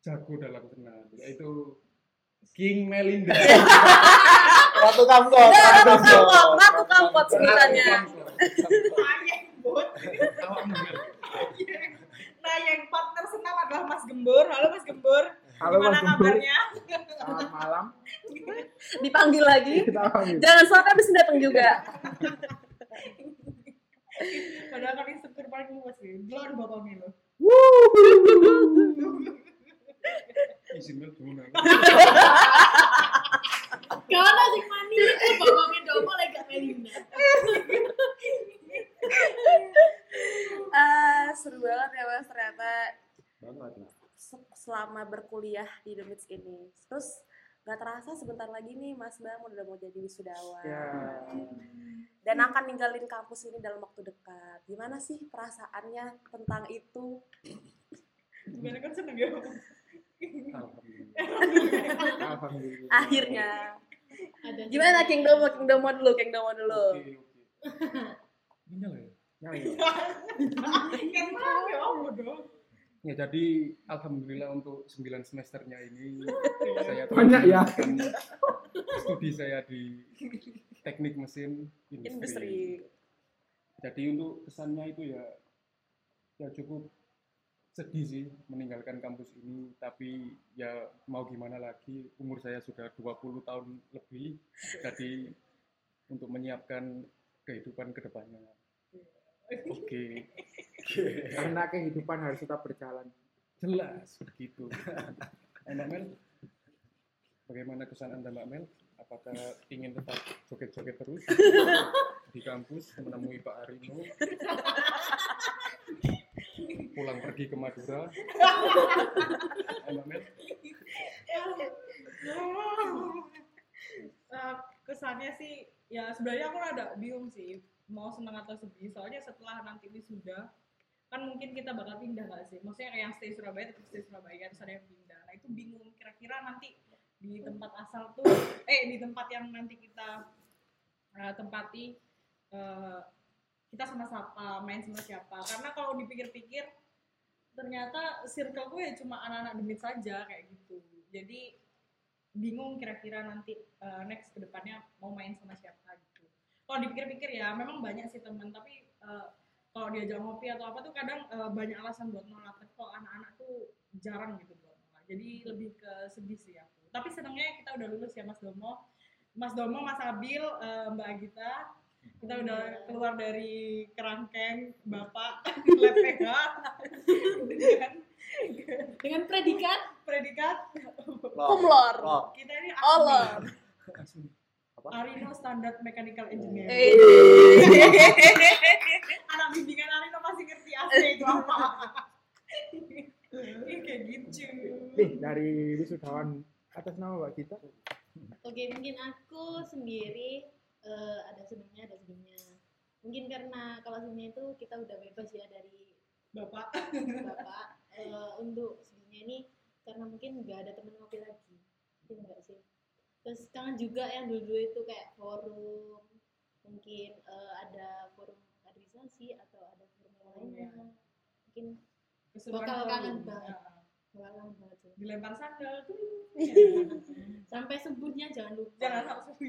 jago dalam senam yaitu King Melinda. Ratu Kampot Ratu Kampot, Ratu Kampot sebutannya. Mel. Nah, yang partner senam adalah Mas Gembur. Halo Mas Gembur. Halo Gimana kabarnya? Selamat malam. Dipanggil lagi. Jangan soal habis datang juga. Padahal kan instruktur paling luas sih. Belum bapak Milo. Izin Mel gimana? Karena mani itu domo lagi gak Melinda. Ah, seru banget ya mas ternyata banget lah selama berkuliah di The Mits ini. Terus nggak terasa sebentar lagi nih Mas Bang udah mau jadi wisudawan. Ya. Dan akan ninggalin kampus ini dalam waktu dekat. Gimana sih perasaannya tentang itu? Gimana kan seneng ya? Alhamdulillah. Akhirnya. Ada Gimana King Domo? King Domo dulu, King Domo dulu. Oke, oke. Ini nyala ya? Nyanyi. Yang mana ya dong. Ya jadi alhamdulillah untuk 9 semesternya ini saya telah Banyak ya. studi saya di teknik mesin industri. Industri. Jadi untuk kesannya itu ya ya cukup sedih sih meninggalkan kampus ini tapi ya mau gimana lagi umur saya sudah 20 tahun lebih jadi untuk menyiapkan kehidupan ke depannya oke. Karena kehidupan harus tetap berjalan. jelas begitu. Eh, Mbak Mel bagaimana kesan anda Mbak Mel? Apakah ingin tetap joget-joget terus di kampus menemui Pak Arino? Pulang pergi ke Madura? Eh, Mbak Mel? Eh, kesannya sih ya sebenarnya aku rada bingung sih mau seneng atau sedih soalnya setelah nanti wisuda kan mungkin kita bakal pindah gak sih? Maksudnya kayak yang stay Surabaya tetap stay Surabaya terus ada pindah. Nah itu bingung kira-kira nanti di tempat asal tuh eh di tempat yang nanti kita eh, tempati eh, kita sama siapa main sama siapa. Karena kalau dipikir-pikir ternyata circle gue ya cuma anak-anak demit saja kayak gitu. Jadi bingung kira-kira nanti uh, next ke depannya mau main sama siapa kalau dipikir-pikir ya memang banyak sih temen tapi uh, kalau diajak ngopi atau apa tuh kadang uh, banyak alasan buat nolak. Tapi kalau anak-anak tuh jarang gitu buat nolak. Jadi lebih ke sedih sih aku. Tapi senangnya kita udah lulus ya Mas Domo. Mas Domo Mas Abil uh, Mbak Agita. Kita udah keluar dari kerangkeng bapak LPH dengan dengan predikat. Predikat Kumlor. Lor. kita ini Oh, ahli. Apa? Arino Standard Mechanical Engineer Eh. anak bimbingan Arino pasti ngerti AC itu apa ini kayak gitu Nih, dari wisudawan atas nama Mbak Gita. Oke, mungkin aku sendiri eh, ada senangnya, ada sedihnya. Mungkin karena kalau senangnya itu kita udah bebas ya dari bapak bapak. Eh, untuk sedihnya ini karena mungkin nggak ada teman ngopi lagi, mungkin enggak sih. Terus kangen juga yang dulu itu kayak forum, mungkin eh, ada forum kaderisasi atau ada forum yang Oh, lainnya. iya. Mungkin Keseruan Bakal kangen banget. Nah, bakal kangen banget sih. dilempar sandal tuh Sampai subuhnya jangan lupa. jangan sampai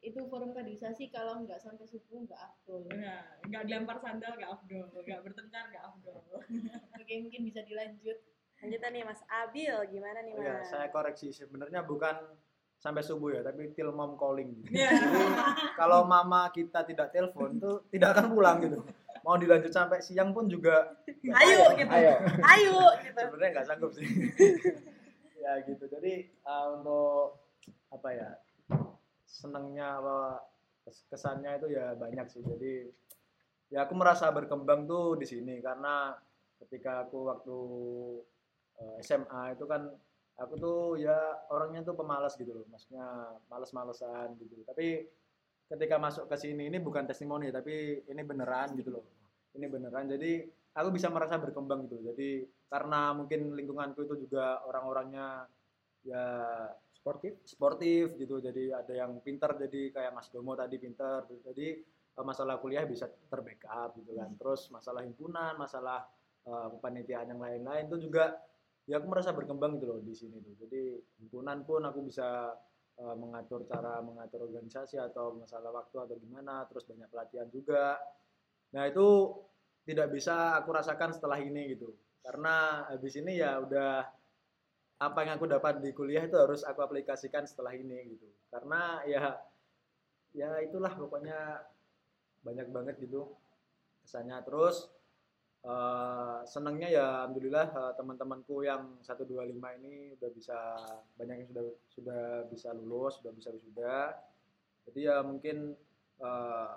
itu forum kaderisasi kalau nggak sampai subuh nggak afdol. nah nggak dilempar sandal nggak afdol nggak bertengkar nggak afdol Oke, mungkin bisa dilanjut. Lanjutan nih Mas Abil, gimana nih Oh ya, Mas? saya koreksi sebenarnya bukan sampai subuh ya, tapi till mom calling. Gitu. Jadi kalau mama kita tidak telepon tuh tidak akan pulang gitu. Mau dilanjut sampai siang pun juga Ayo gitu. Ayo. Ayo gitu. Sebenarnya nggak sanggup sih. ya gitu. Jadi uh, untuk apa ya senangnya kes- kesannya itu ya banyak sih. Jadi ya aku merasa berkembang tuh di sini karena ketika aku waktu uh, SMA itu kan aku tuh ya orangnya tuh pemalas gitu loh. Maksudnya males-malesan gitu. Tapi ketika masuk ke sini ini bukan testimoni tapi ini beneran gitu loh. Ini beneran. Jadi aku bisa merasa berkembang gitu loh. jadi karena mungkin lingkunganku itu juga orang-orangnya ya Sportif. sportif gitu. Jadi ada yang pinter jadi kayak Mas Domo tadi pinter. Jadi eh, masalah kuliah bisa terbackup gitu kan. Terus masalah himpunan masalah kepanitiaan yang lain-lain itu juga ya aku merasa berkembang gitu loh di sini tuh. Jadi himpunan pun aku bisa eh, mengatur cara mengatur organisasi atau masalah waktu atau gimana terus banyak pelatihan juga. Nah itu tidak bisa aku rasakan setelah ini gitu. Karena habis ini ya udah apa yang aku dapat di kuliah itu harus aku aplikasikan setelah ini gitu. Karena ya ya itulah pokoknya banyak banget gitu kesannya. Terus eh, senangnya ya alhamdulillah eh, teman-temanku yang 125 ini udah bisa banyak yang sudah sudah bisa lulus sudah bisa wisuda. Jadi ya mungkin eh,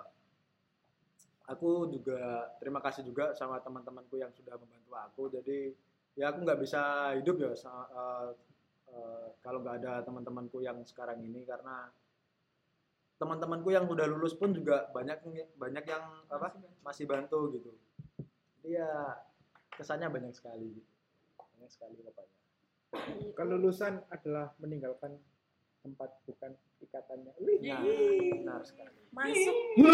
aku juga terima kasih juga sama teman-temanku yang sudah membantu aku. Jadi ya aku nggak bisa hidup ya sa- eh, eh, kalau nggak ada teman-temanku yang sekarang ini. Karena teman-temanku yang udah lulus pun juga banyak banyak yang apa masih bantu gitu jadi ya kesannya banyak sekali gitu. banyak sekali pokoknya Kelulusan adalah meninggalkan tempat bukan ikatannya. Wih. nah benar sekali Masuk.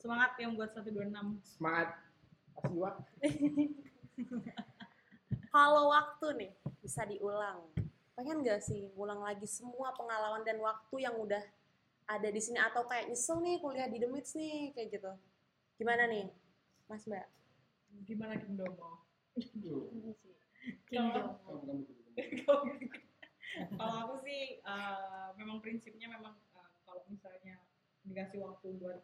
semangat yang buat 126 Semangat. Asiwa. Kalau waktu nih bisa diulang, pengen gak sih ulang lagi semua pengalaman dan waktu yang udah ada di sini atau kayak nyesel nih kuliah di Demits nih kayak gitu. Gimana nih, Mas Mbak? gimana Kim Domo Ini sih. Kalau- aku sih eh, memang prinsipnya memang eh, kalau misalnya dikasih waktu buat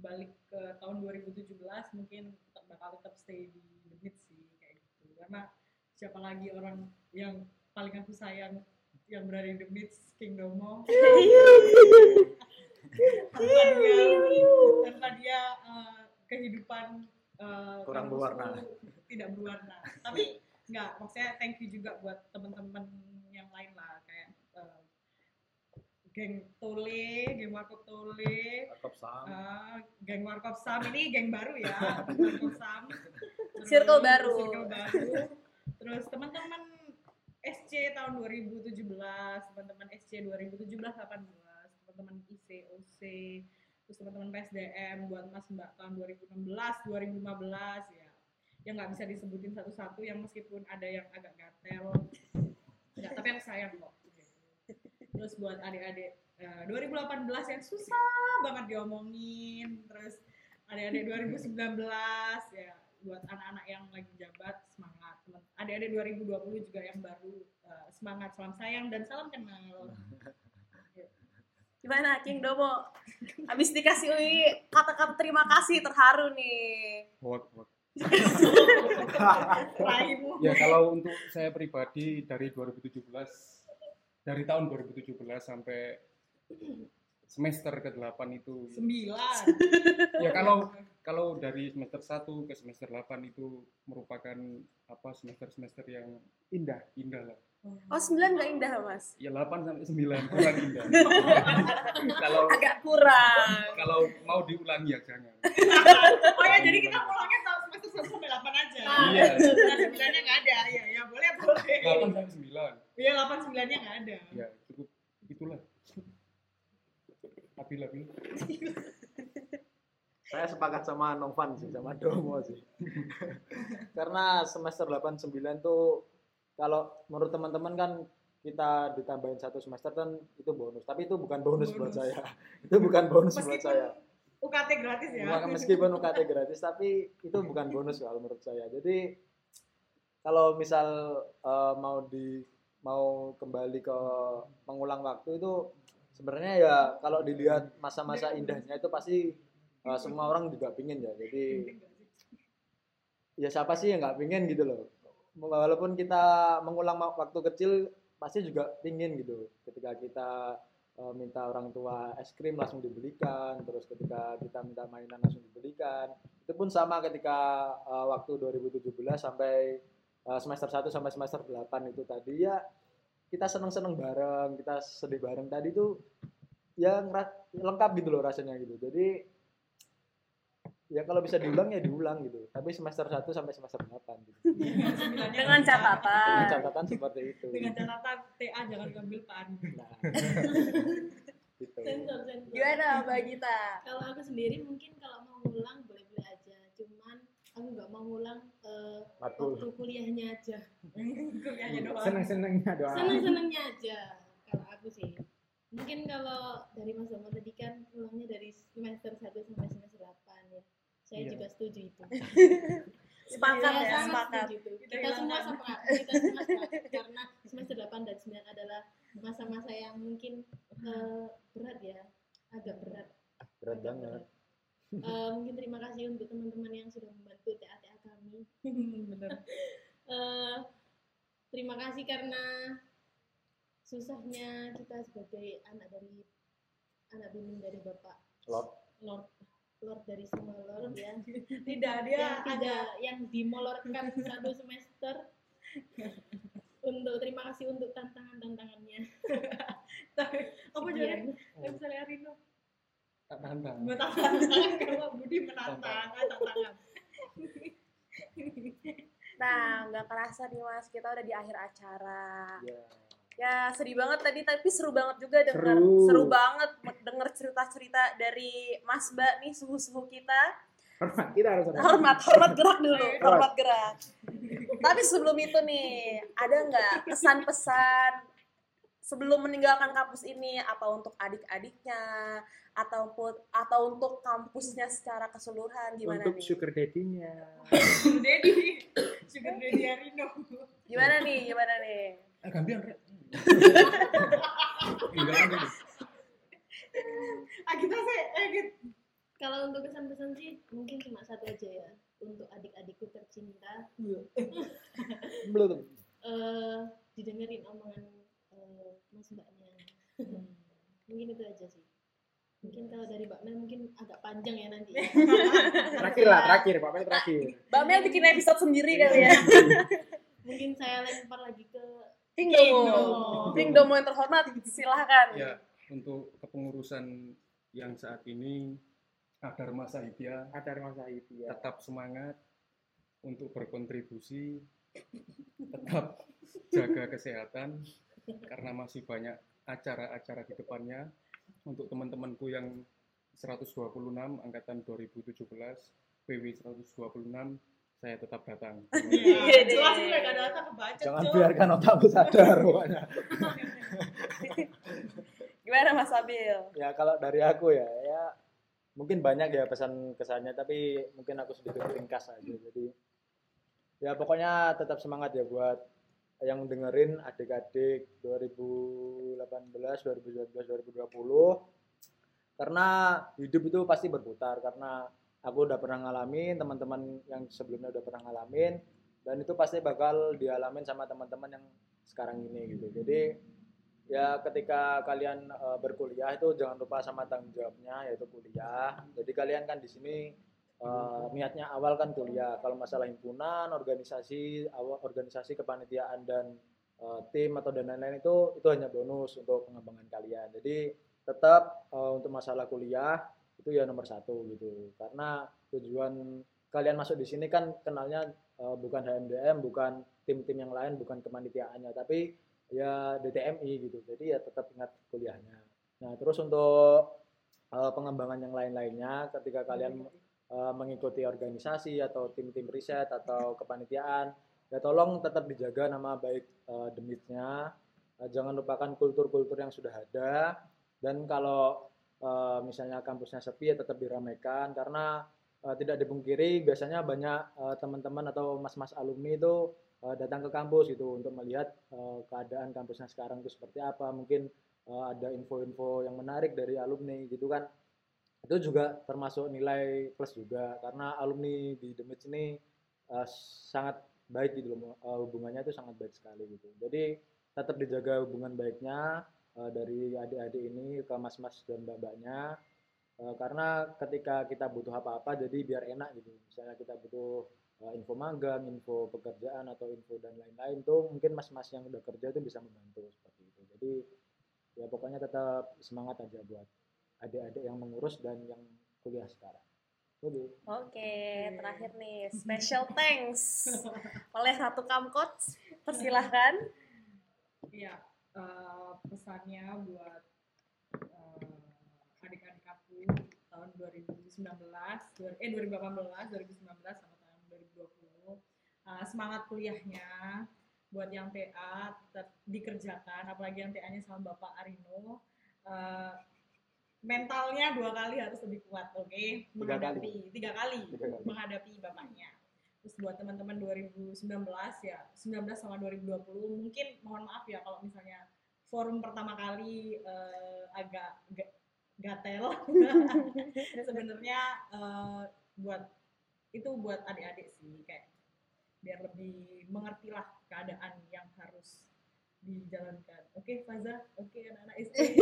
balik ke tahun 2017 mungkin tetap bakal tetap stay di Mid sih kayak gitu karena siapa lagi orang yang paling aku sayang yang berada di The Mid King Domo tanpa dia tanpa dia eh, kehidupan eh, Kurang berwarna. tidak berwarna tapi nggak maksudnya thank you juga buat teman-teman yang lain lah kayak eh, geng Tole, geng Warkop Tole, Warkop Sam. eh, geng Warkop Sam ini geng baru ya, Warkop Sam. Terus Circle baru. Circle baru. Terus teman-teman SC tahun 2017, teman-teman SC 2017 18, teman-teman IC OC OC terus teman-teman PSDM buat Mas Mbak tahun 2016 2015 ya. Yang nggak bisa disebutin satu-satu yang meskipun ada yang agak gatel. Nggak, tapi aku sayang kok terus buat adik-adik eh, 2018 yang susah banget diomongin terus adik-adik 2019 ya buat anak-anak yang lagi jabat semangat Teman- adik-adik 2020 juga yang baru eh, semangat salam sayang dan salam kenal Gimana King Domo? Habis dikasih UI kata-kata terima kasih terharu nih. Hot, hot. Ya kalau untuk saya pribadi dari 2017 dari tahun 2017 sampai semester ke-8 itu sembilan ya kalau kalau dari semester 1 ke semester 8 itu merupakan apa semester-semester yang Indah. indah lah. Oh, 9 nggak indah, Mas? Ya 8 sampai 9 kurang indah. kalau Agak kurang. kalau mau diulangi ya jangan. oh ya jadi kita pulangnya tahun semester satu sampai delapan aja Iya. Nah, sembilannya nggak ada ya ya boleh boleh 8 sampai 9. iya delapan sembilannya nggak ada Ya cukup itulah. Abil abil. saya sepakat sama Novan sih sama Domo sih. Karena semester 8 9 tuh kalau menurut teman-teman kan kita ditambahin satu semester kan itu bonus. Tapi itu bukan bonus, buat Bonus. saya. Itu bukan bonus buat Meskipun saya. UKT gratis ya. Maka meskipun UKT gratis tapi itu bukan bonus kalau menurut saya. Jadi kalau misal eh, mau di mau kembali ke mengulang waktu itu sebenarnya ya kalau dilihat masa-masa indahnya itu pasti eh, semua orang juga pingin ya. Jadi ya siapa sih yang nggak pingin gitu loh. Walaupun kita mengulang wa- waktu kecil pasti juga pingin gitu. Ketika kita eh, minta orang tua es krim langsung dibelikan terus ketika kita minta mainan langsung dibelikan. Itu pun sama ketika eh, waktu 2017 sampai eh, semester 1 sampai semester 8 itu tadi ya kita seneng-seneng bareng kita sedih bareng. Tadi tuh ya ngera- lengkap gitu loh rasanya gitu. Jadi ya kalau bisa diulang ya diulang gitu. Tapi semester 1 sampai semester 8 gitu. Dengan ada. dengan catatan. catatan seperti itu. Dengan catatan TA jangan diambil pan. Nah, gitu. Sensor sensor. Gimana, Mbak Gita? kalau aku sendiri mungkin kalau mau ngulang aku nggak mau ngulang eh, Matkul. waktu kuliahnya aja kuliahnya doang Seneng-senengnya doang. seneng-senengnya aja kalau aku sih mungkin kalau dari Mas Domo tadi kan ulangnya dari semester 1 sampai semester 8 ya saya Iya. juga setuju itu Sepakat ya, sangat sepakat. itu. Kita kita semua sepakat kita semua sepakat karena semester 8 dan 9 adalah masa-masa yang mungkin eh, berat ya agak berat berat agak banget berat. Eh, mungkin terima kasih untuk teman-teman yang sudah membantu TA-TA kami. Bener Eh, terima kasih karena susahnya kita sebagai anak dari anak bimbing dari bapak Lord. Lord Lord dari semua Lord ya. Tidak dia yang ada tidak yang dimolorkan satu semester. Untuk terima kasih untuk tantangan tantangannya apa jadi Sekian. misalnya Rino Tak tantang. menantang kalau Budi menantang tantangan Nah, nggak kerasa nih Mas, kita udah di akhir acara. ya Ya sedih banget tadi, tapi seru banget juga denger. Seru. Seru banget denger cerita-cerita dari Mas Mbak nih, suhu-suhu kita. Hormat, kita harus hormat. Hormat, hormat gerak dulu, hormat gerak. Tapi sebelum itu nih, ada nggak pesan-pesan sebelum meninggalkan kampus ini apa untuk adik-adiknya ataupun atau untuk kampusnya secara keseluruhan gimana Untuk nih? sugar daddy-nya. Sugar daddy. Sugar daddy Rino Gimana nih? Gimana nih? Ah, gambian, enggak. ah kita sih eh gitu. Kalau untuk pesan-pesan sih mungkin cuma satu aja ya. Untuk adik-adikku tercinta. Belum. Eh didengerin omongan eh, mas mbaknya. Mungkin itu aja sih mungkin kalau dari mbak Mel mungkin agak panjang ya nanti. Terakhir lah, terakhir, Pak Mel terakhir. Mbak Mel bikin episode sendiri kali ya. mungkin saya lempar lagi ke King King Domo. Domo. King Domo yang terhormat, silahkan. Ya, untuk kepengurusan yang saat ini ada Mas Sahibia Ada rumah Sahib ya. tetap semangat untuk berkontribusi, tetap jaga kesehatan karena masih banyak acara-acara di depannya. Untuk teman-temanku yang 126 angkatan 2017 PW 126 saya tetap datang. Iya, jelas ini gak datang kebaca. Jangan biarkan otakku sadar pokoknya. Gimana Mas Abil? Ya kalau dari aku ya, ya mungkin banyak ya pesan kesannya tapi mungkin aku sedikit ringkas aja. Jadi ya pokoknya tetap semangat ya buat yang dengerin adik-adik 2018, 2019, 2020 karena hidup itu pasti berputar karena aku udah pernah ngalamin teman-teman yang sebelumnya udah pernah ngalamin dan itu pasti bakal dialamin sama teman-teman yang sekarang ini gitu. Jadi ya ketika kalian eh, berkuliah itu jangan lupa sama tanggung jawabnya yaitu kuliah. Jadi kalian kan di sini eh, niatnya awal kan kuliah. Kalau masalah himpunan organisasi awal organisasi kepanitiaan dan eh, tim atau dan lain-lain itu itu hanya bonus untuk pengembangan kalian. Jadi tetap eh, untuk masalah kuliah itu ya nomor satu gitu. Karena tujuan kalian masuk di sini kan kenalnya eh, bukan HMDM bukan tim-tim yang lain bukan kepanitiaannya. Tapi ya DTMI gitu. Jadi ya tetap ingat kuliahnya. Nah terus untuk eh, pengembangan yang lain-lainnya ketika kalian eh, mengikuti organisasi atau tim-tim riset atau kepanitiaan ya tolong tetap dijaga nama baik eh, demitnya. Eh, jangan lupakan kultur-kultur yang sudah ada. Dan kalau eh, misalnya kampusnya sepi ya tetap diramaikan. Karena eh, tidak dipungkiri biasanya banyak teman-teman atau mas-mas alumni itu eh, datang ke kampus gitu untuk melihat eh, keadaan kampusnya sekarang itu seperti apa. Mungkin eh, ada info-info yang menarik dari alumni gitu kan itu juga termasuk nilai plus juga karena alumni di Demits ini eh, sangat baik gitu loh eh, hubungannya itu sangat baik sekali gitu. Jadi tetap dijaga hubungan baiknya eh, dari adik-adik ini ke mas-mas dan mbak-mbaknya Eh, karena ketika kita butuh apa-apa jadi biar enak gitu. Misalnya kita butuh eh, info magang, info pekerjaan atau info dan lain-lain tuh mungkin mas-mas yang udah kerja itu bisa membantu seperti itu. Jadi ya pokoknya tetap semangat aja buat adik-adik yang mengurus dan yang kuliah sekarang Oke. Oke, terakhir nih special thanks oleh Ratu Kamkot. Persilahkan. Iya, eh, pesannya buat eh, adik-adik aku tahun 2019, dua- eh 2018, 2019 sama tahun 2020. Eh, semangat kuliahnya buat yang TA tetap dikerjakan, apalagi yang TA-nya sama Bapak Arino. Eh, mentalnya dua kali harus lebih kuat, oke? Menghadapi tiga kali, Tiga kali. menghadapi bapaknya. Terus buat teman-teman 2019 ya, 19 sama 2020 mungkin mohon maaf ya kalau misalnya forum pertama kali eh, agak ga- gatel. Sebenarnya eh, buat itu buat adik-adik sih kayak biar lebih mengertilah keadaan yang harus dijalankan. Oke, Faza. Oke, anak-anak istri.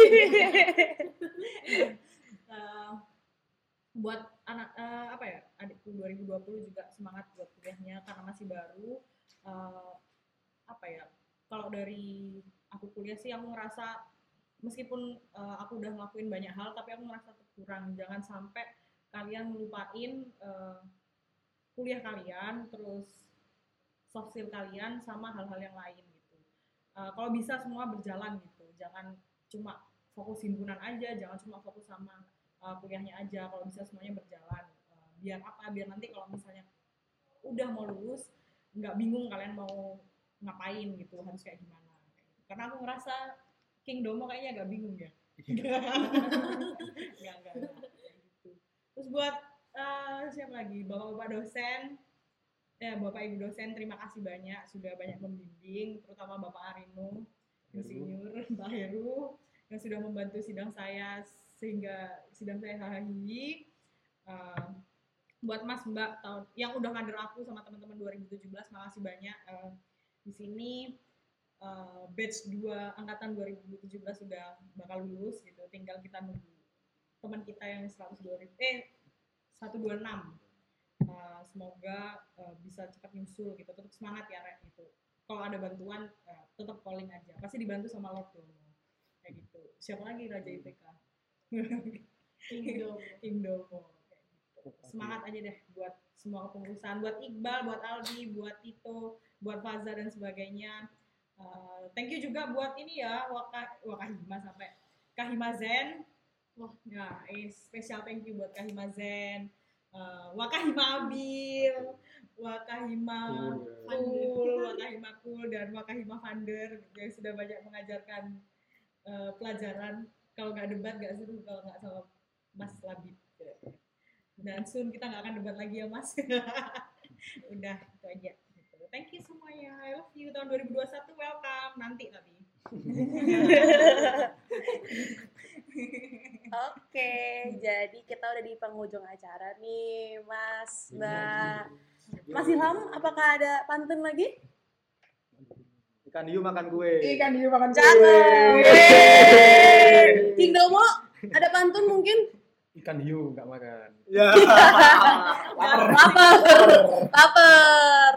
Eh, buat anak eh, apa ya adikku 2020 juga semangat buat kuliahnya karena masih baru Eh, apa ya kalau dari aku kuliah sih aku ngerasa meskipun eh, aku udah ngelakuin banyak hal tapi aku ngerasa kurang jangan sampai kalian ngelupain eh, kuliah kalian terus soft skill kalian sama hal-hal yang lain Eh, kalau bisa semua berjalan gitu. Jangan cuma fokus himpunan aja jangan cuma fokus sama uh, kuliahnya aja. Kalau bisa semuanya berjalan. Uh, biar apa? Biar nanti kalau misalnya udah mau lulus nggak bingung kalian mau ngapain gitu harus kayak gimana. Karena aku ngerasa King Domo kayaknya agak bingung ya. Nggak nggak nggak. Kayak gitu. Terus buat uh, siapa lagi? Bapak-bapak dosen ya bapak ibu dosen terima kasih banyak sudah banyak membimbing terutama bapak Arino insinyur Mbak Heru yang sudah membantu sidang saya sehingga sidang saya hari Uh, buat Mas Mbak tahun yang udah kader aku sama teman-teman 2017 makasih banyak Uh, di sini. Uh, batch 2 angkatan 2017 sudah bakal lulus gitu tinggal kita nunggu teman kita yang 102 eh 126 Uh, semoga uh, bisa cepat nyusul gitu tetap semangat ya Rek gitu. Kalau ada bantuan uh, tetap calling aja. Pasti dibantu sama Lord Domo kayak gitu. Siapa lagi Raja IPK Indomo kayak gitu. semangat aja deh buat semua kepengurusan buat Iqbal buat Aldi buat Tito buat Faza dan sebagainya. Uh, thank you juga buat ini ya Waka, Wakahima sampai Kahima Zen Wah, ya, eh, spesial thank you buat Kahima Zen, eh, Wakahima Abil, Wakahima Cool, Cool, Wakahima Cool, dan Wakahima Vander yang sudah banyak mengajarkan eh, pelajaran. Kalau nggak debat nggak seru kalau nggak sama Mas Labib. Dan soon kita nggak akan debat lagi ya Mas. Udah itu aja. Thank you semuanya. I love you. Tahun 2021 welcome. Nanti tapi. Oke, jadi kita udah di penghujung acara nih, Mas, Mbak. Mas Ilham, apakah ada pantun lagi? Ikan hiu makan kue. Ikan hiu makan Cakep. kue. King Domo, ada pantun mungkin? Ikan hiu nggak makan. Ya. Lapar, lapar.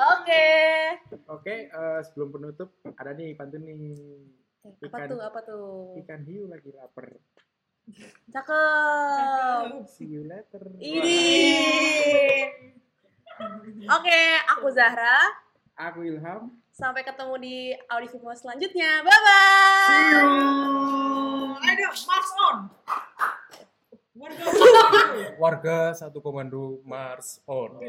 Oke. Oke, eh, sebelum penutup ada nih pantun nih. Apa Ikan- tuh? Apa tuh? Ikan hiu lagi lapar. Cakep. See you later. Ini. Oke, aku Zahra. Aku Ilham. Sampai ketemu di Audivimo selanjutnya. Bye bye. Ayo, march on. Warga Warga satu komando Mars on.